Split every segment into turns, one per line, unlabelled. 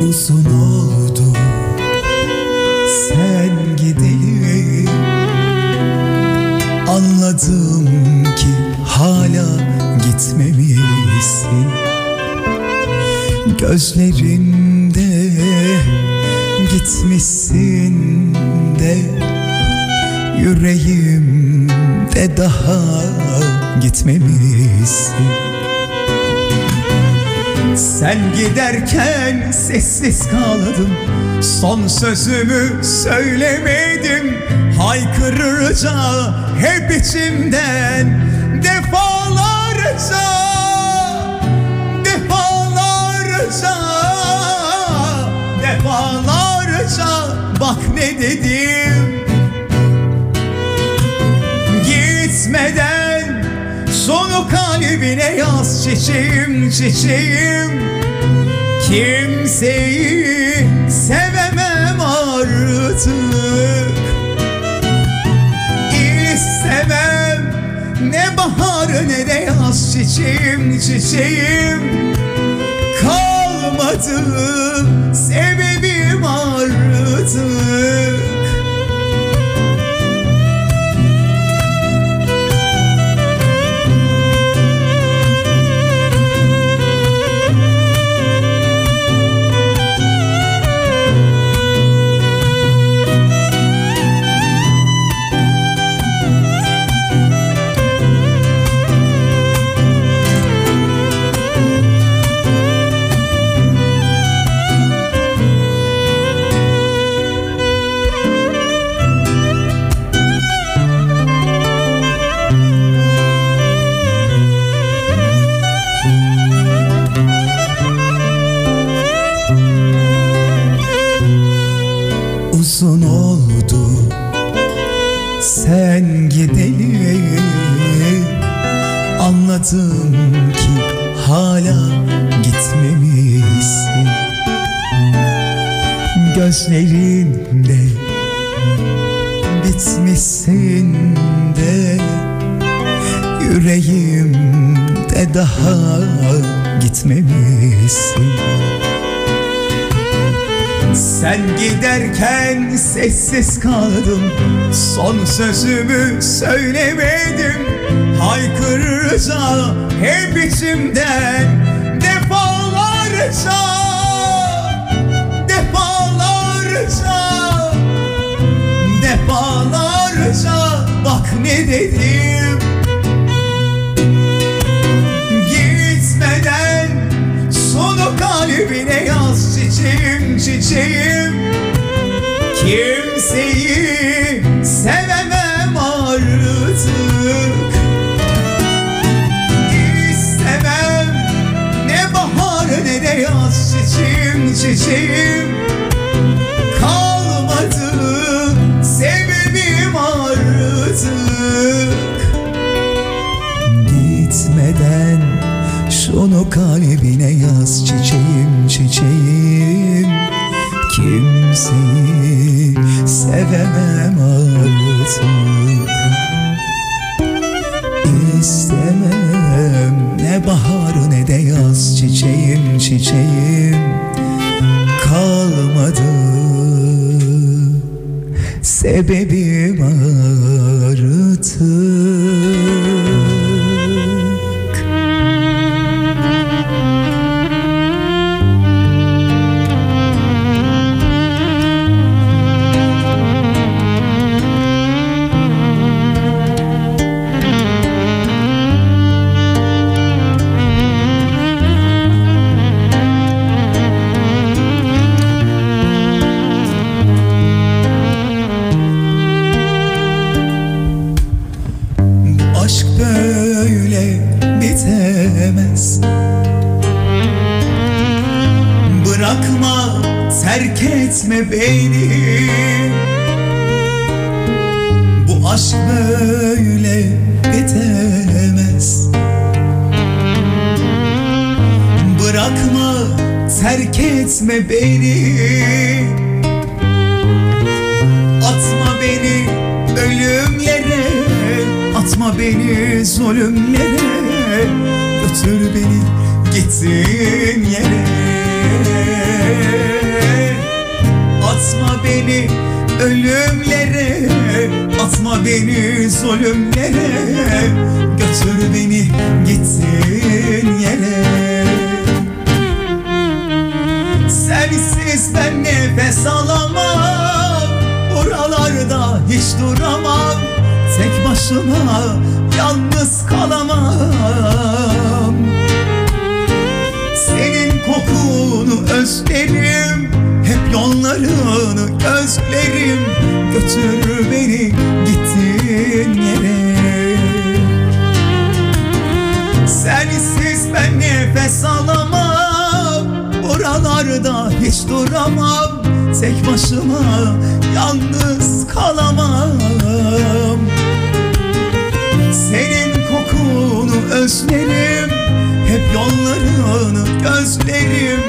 uzun oldu. Sen gidelim Anladım ki hala gitmemişsin Gözlerimde gitmişsin de Yüreğimde daha gitmemişsin sessiz kaldım Son sözümü söylemedim. Haykırırca hep içimden. Defalarca Defalarca Defalarca. Bak ne dedim kalbine yaz çiçeğim çiçeğim. Kimseyi sevemem artık. İstemem ne bahar ne de yaz çiçeğim çiçeğim. Kalmadı sebebim artık sessiz kaldım. Son sözümü söylemedim. Haykırırca hep içimden. Defalarca çiçeğim çiçeğim Onu kalbine yaz çiçeğim çiçeğim. Kimseyi sevemem artık. İstemem ne bahar ne de yaz çiçeğim çiçeğim sebebim Atma beni zulümlere Götür beni gittiğin yere. Atma beni ölümlere Atma beni zulümlere Götür beni gittiğin yere. Sensiz ben nefes alamam Buralarda hiç duramam Tek başıma yalnız kalamam. Senin kokunu özlerim Hep yollarını gözlerim. Götür beni gittiğin yere. Sensiz ben nefes alamam Buralarda hiç duramam. Tek başıma yalnız kalamam kokunu özlerim. Hep yollarını gözlerim.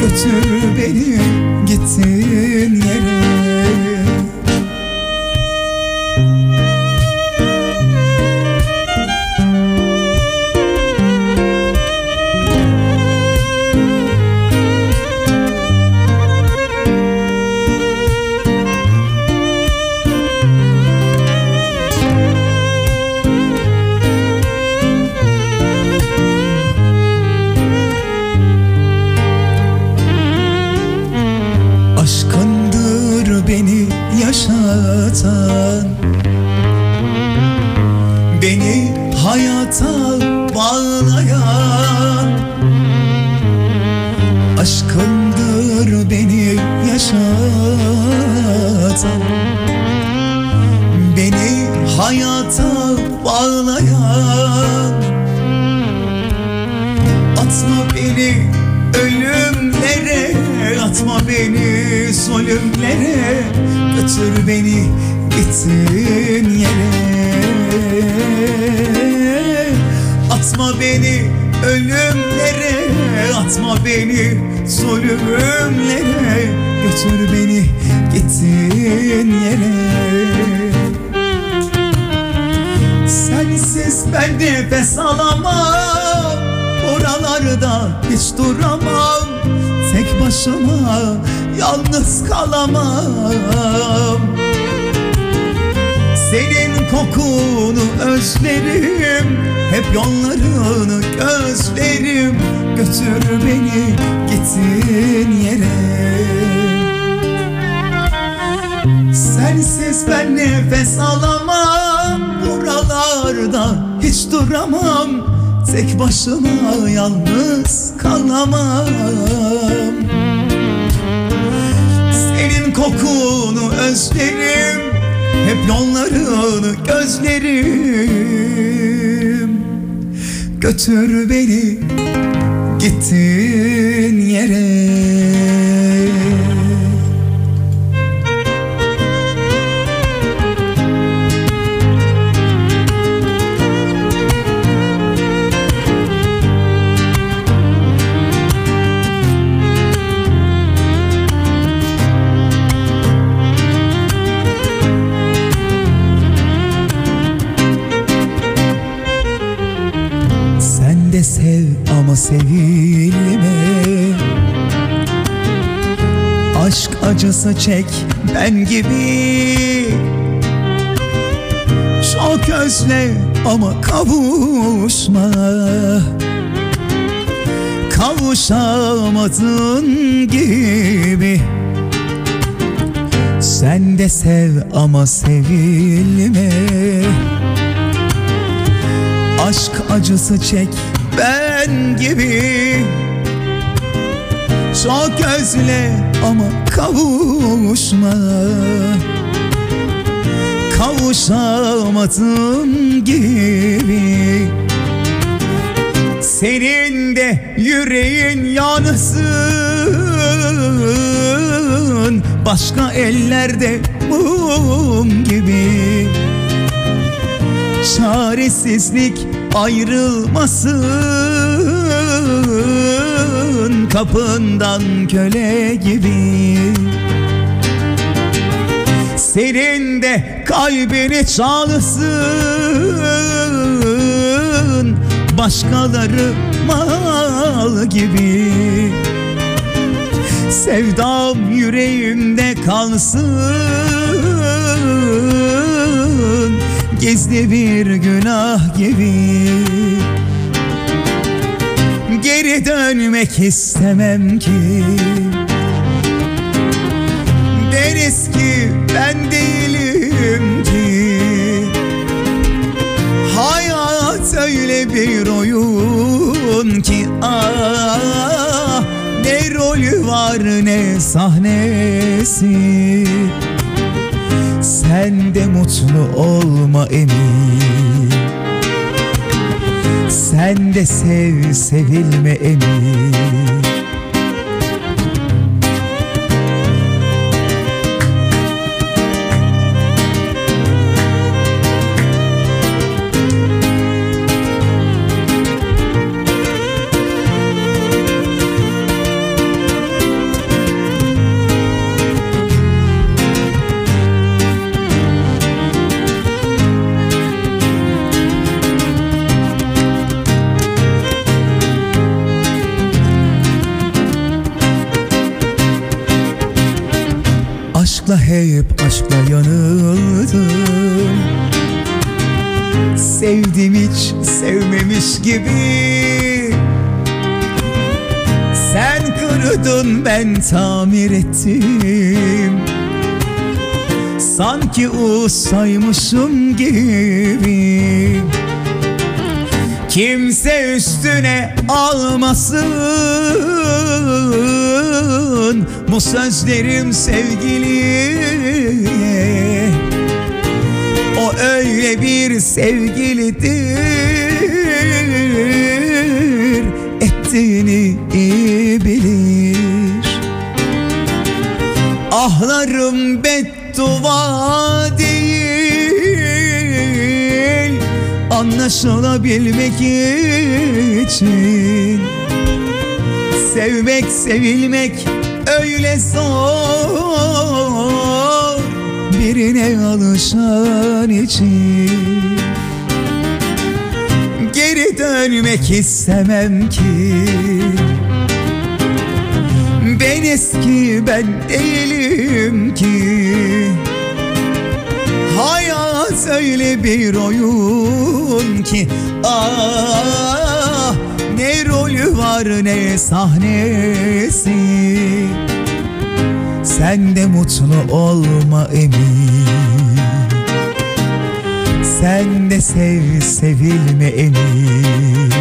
Götür beni gittiğin yere Götür beni gittiğin yere. Atma beni ölümlere Atma beni zulümlere. Götür beni gittiğin yere. Sensiz ben nefes alamam. Buralarda hiç duramam. Tek başıma yalnız kalamam. Senin kokunu özlerim Hep yollarını gözlerim. Götür beni gittiğin yere. Sensiz ben nefes alamam Buralarda hiç duramam. Tek başıma yalnız kalamam Kokunu özlerim. Hep yollarını gözlerim. Götür beni gittiğin yere acısı çek ben gibi. Çok özle ama kavuşma. Kavuşamadın gibi. Sen de sev ama sevilme. Aşk acısı çek ben gibi Çok özle ama kavuşma. Kavuşamadığım gibi. Senin de yüreğin yansın Başka ellerde mum gibi. Çaresizlik ayrılmasın Kapından köle gibi. Senin de kalbini çalsın Başkaları mal gibi. Sevdam yüreğimde kalsın Gizli bir günah gibi Geri dönmek istemem ki. Deriz ki ben değilim ki. Hayat öyle bir oyun ki ah Ne rolü var ne sahnesi. Sen de mutlu olma emin Sen de sev sevilme emin gibi. Sen kırdın ben tamir ettim. Sanki ustaymışım gibi. Kimse üstüne almasın. Bu sözlerim sevgiliye O öyle bir sevgilidir. Ettiğini iyi bilir. Ahlarım beddua değil Anlaşılabilmek için. Sevmek sevilmek öyle zor Birine alışan için Geri dönmek istemem ki. Ben eski ben değilim ki. Hayat öyle bir oyun ki. Ah ne rolü var ne sahnesi Sen de mutlu olma emin. Sen de sev sevilme emin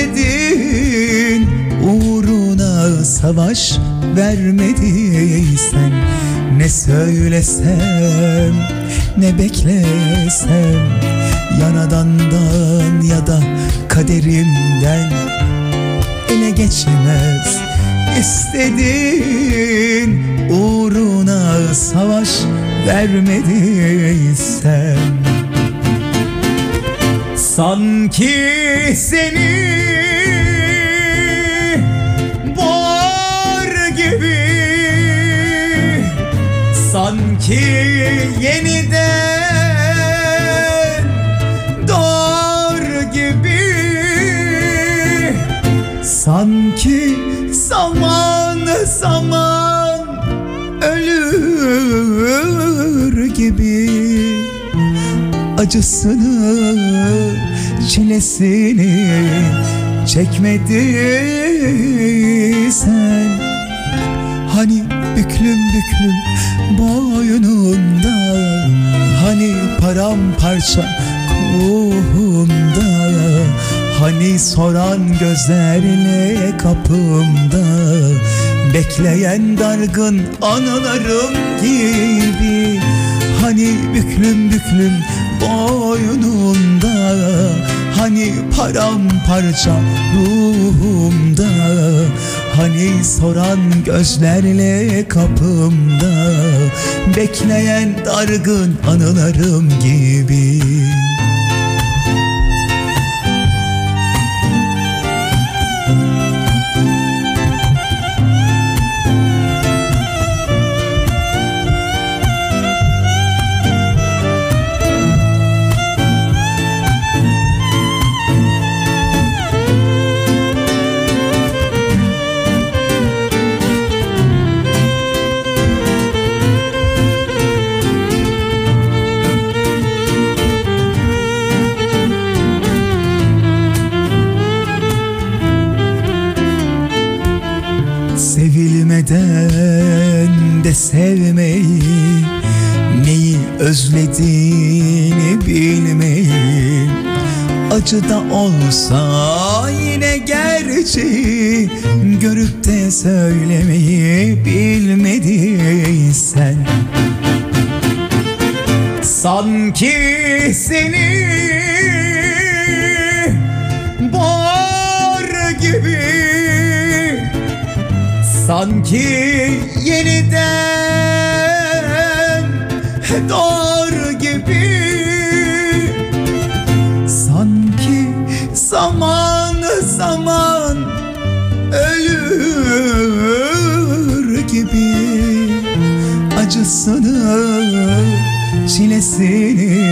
istedin Uğruna savaş vermediysen Ne söylesem ne beklesem Yaradandan ya da kaderimden ele geçmez. İstedin uğruna savaş vermediysem Sanki seni boğar gibi. Sanki yeniden doğar gibi. Sanki zaman zaman ölür gibi. Acısını, çilesini çekmediysen Hani büklüm büklüm boynunda Hani paramparça kuğumda Hani soran gözlerle kapımda Bekleyen dargın anılarım gibi Hani büklüm büklüm boynunda Hani paramparça ruhumda Hani soran gözlerle kapımda Bekleyen dargın anılarım gibi sevmeyi Neyi özlediğini bilmeyi. Acı da olsa yine gerçeği Görüp de söylemeyi bilmediysen. Sanki seni Sanki yeniden doğar gibi. Sanki zaman zaman ölür gibi. Acısını, çilesini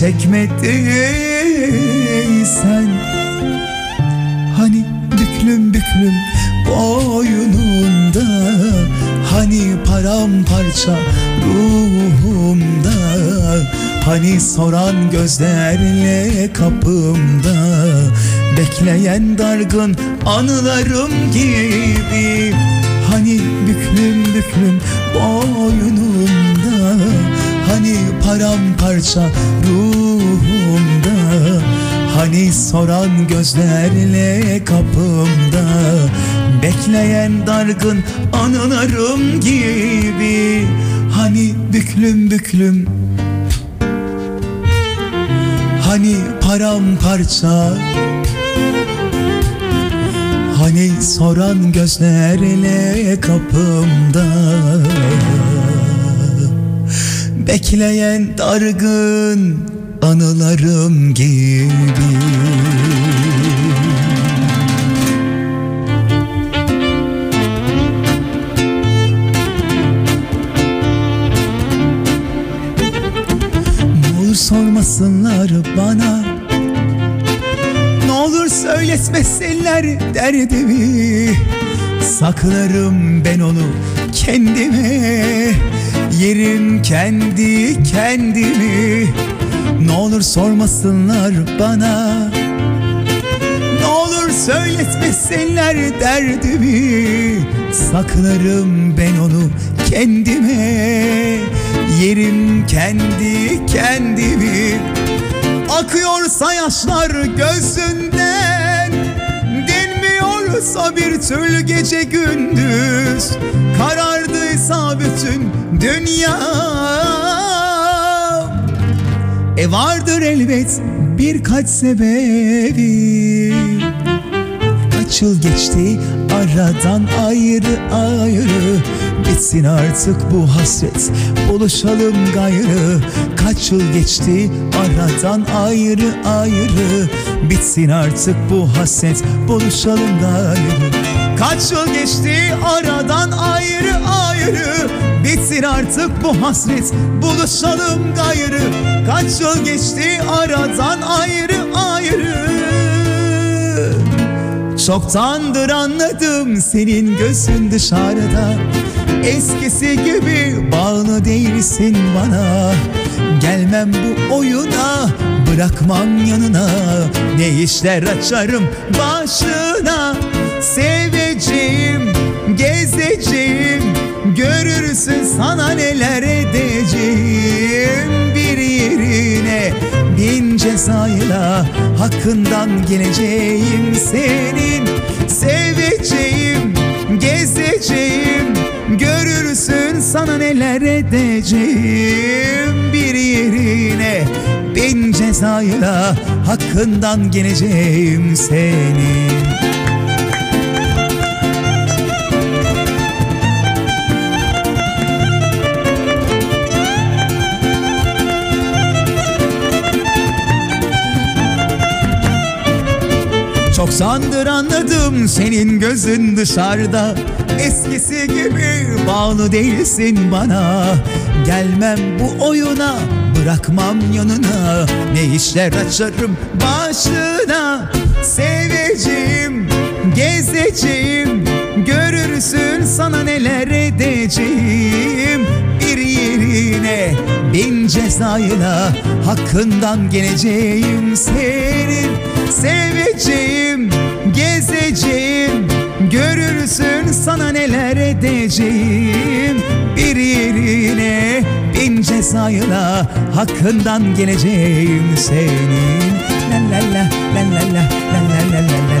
çekmediysen Hani büklüm büklüm boynunda Hani paramparça ruhumda Hani soran gözlerle kapımda Bekleyen dargın anılarım gibi Hani büklüm büklüm boynumda Hani paramparça ruhumda Hani soran gözlerle kapımda Bekleyen dargın anılarım gibi. Hani büklüm büklüm. Hani paramparça. Hani soran gözlerle kapımda. Bekleyen dargın anılarım gibi söyletmesinler derdimi Saklarım ben onu kendime. Yerim kendi kendimi. Ne olur sormasınlar bana. Ne olur söyletmesinler derdimi Saklarım ben onu kendime. Yerim kendi kendimi. Akıyorsa yaşlar gözünden Dinmiyorsa bir türlü gece gündüz Karardıysa bütün dünya. E vardır elbet birkaç sebebi Kaç yıl geçti aradan ayrı ayrı. Bitsin artık bu hasret buluşalım gayrı. Kaç yıl geçti aradan ayrı ayrı. Bitsin artık bu hasret buluşalım gayrı. Kaç yıl geçti aradan ayrı ayrı. Bitsin artık bu hasret buluşalım gayrı. Kaç yıl geçti aradan ayrı ayrı Çoktandır anladım senin gözün dışarıda. Eskisi gibi bağlı değilsin bana. Gelmem bu oyuna bırakmam yanına. Ne işler açarım başına. Seveceğim, gezeceğim Görürsün sana neler edeceğim cezayla Hakkından geleceğim senin. Seveceğim, gezeceğim Görürsün sana neler edeceğim. Bir yerine bin cezayla Hakkından geleceğim senin Çok sandır anladım senin gözün dışarıda. Eskisi gibi bağlı değilsin bana. Gelmem bu oyuna bırakmam yanına. Ne işler açarım başına? Seveceğim, gezeceğim. Görürsün sana neler edeceğim Yerine bin cezayla Hakkından geleceğim senin. Seveceğim, gezeceğim Görürsün sana neler edeceğim. Bir yerine bin cezayla Hakkından geleceğim senin. La la la la la la la la la la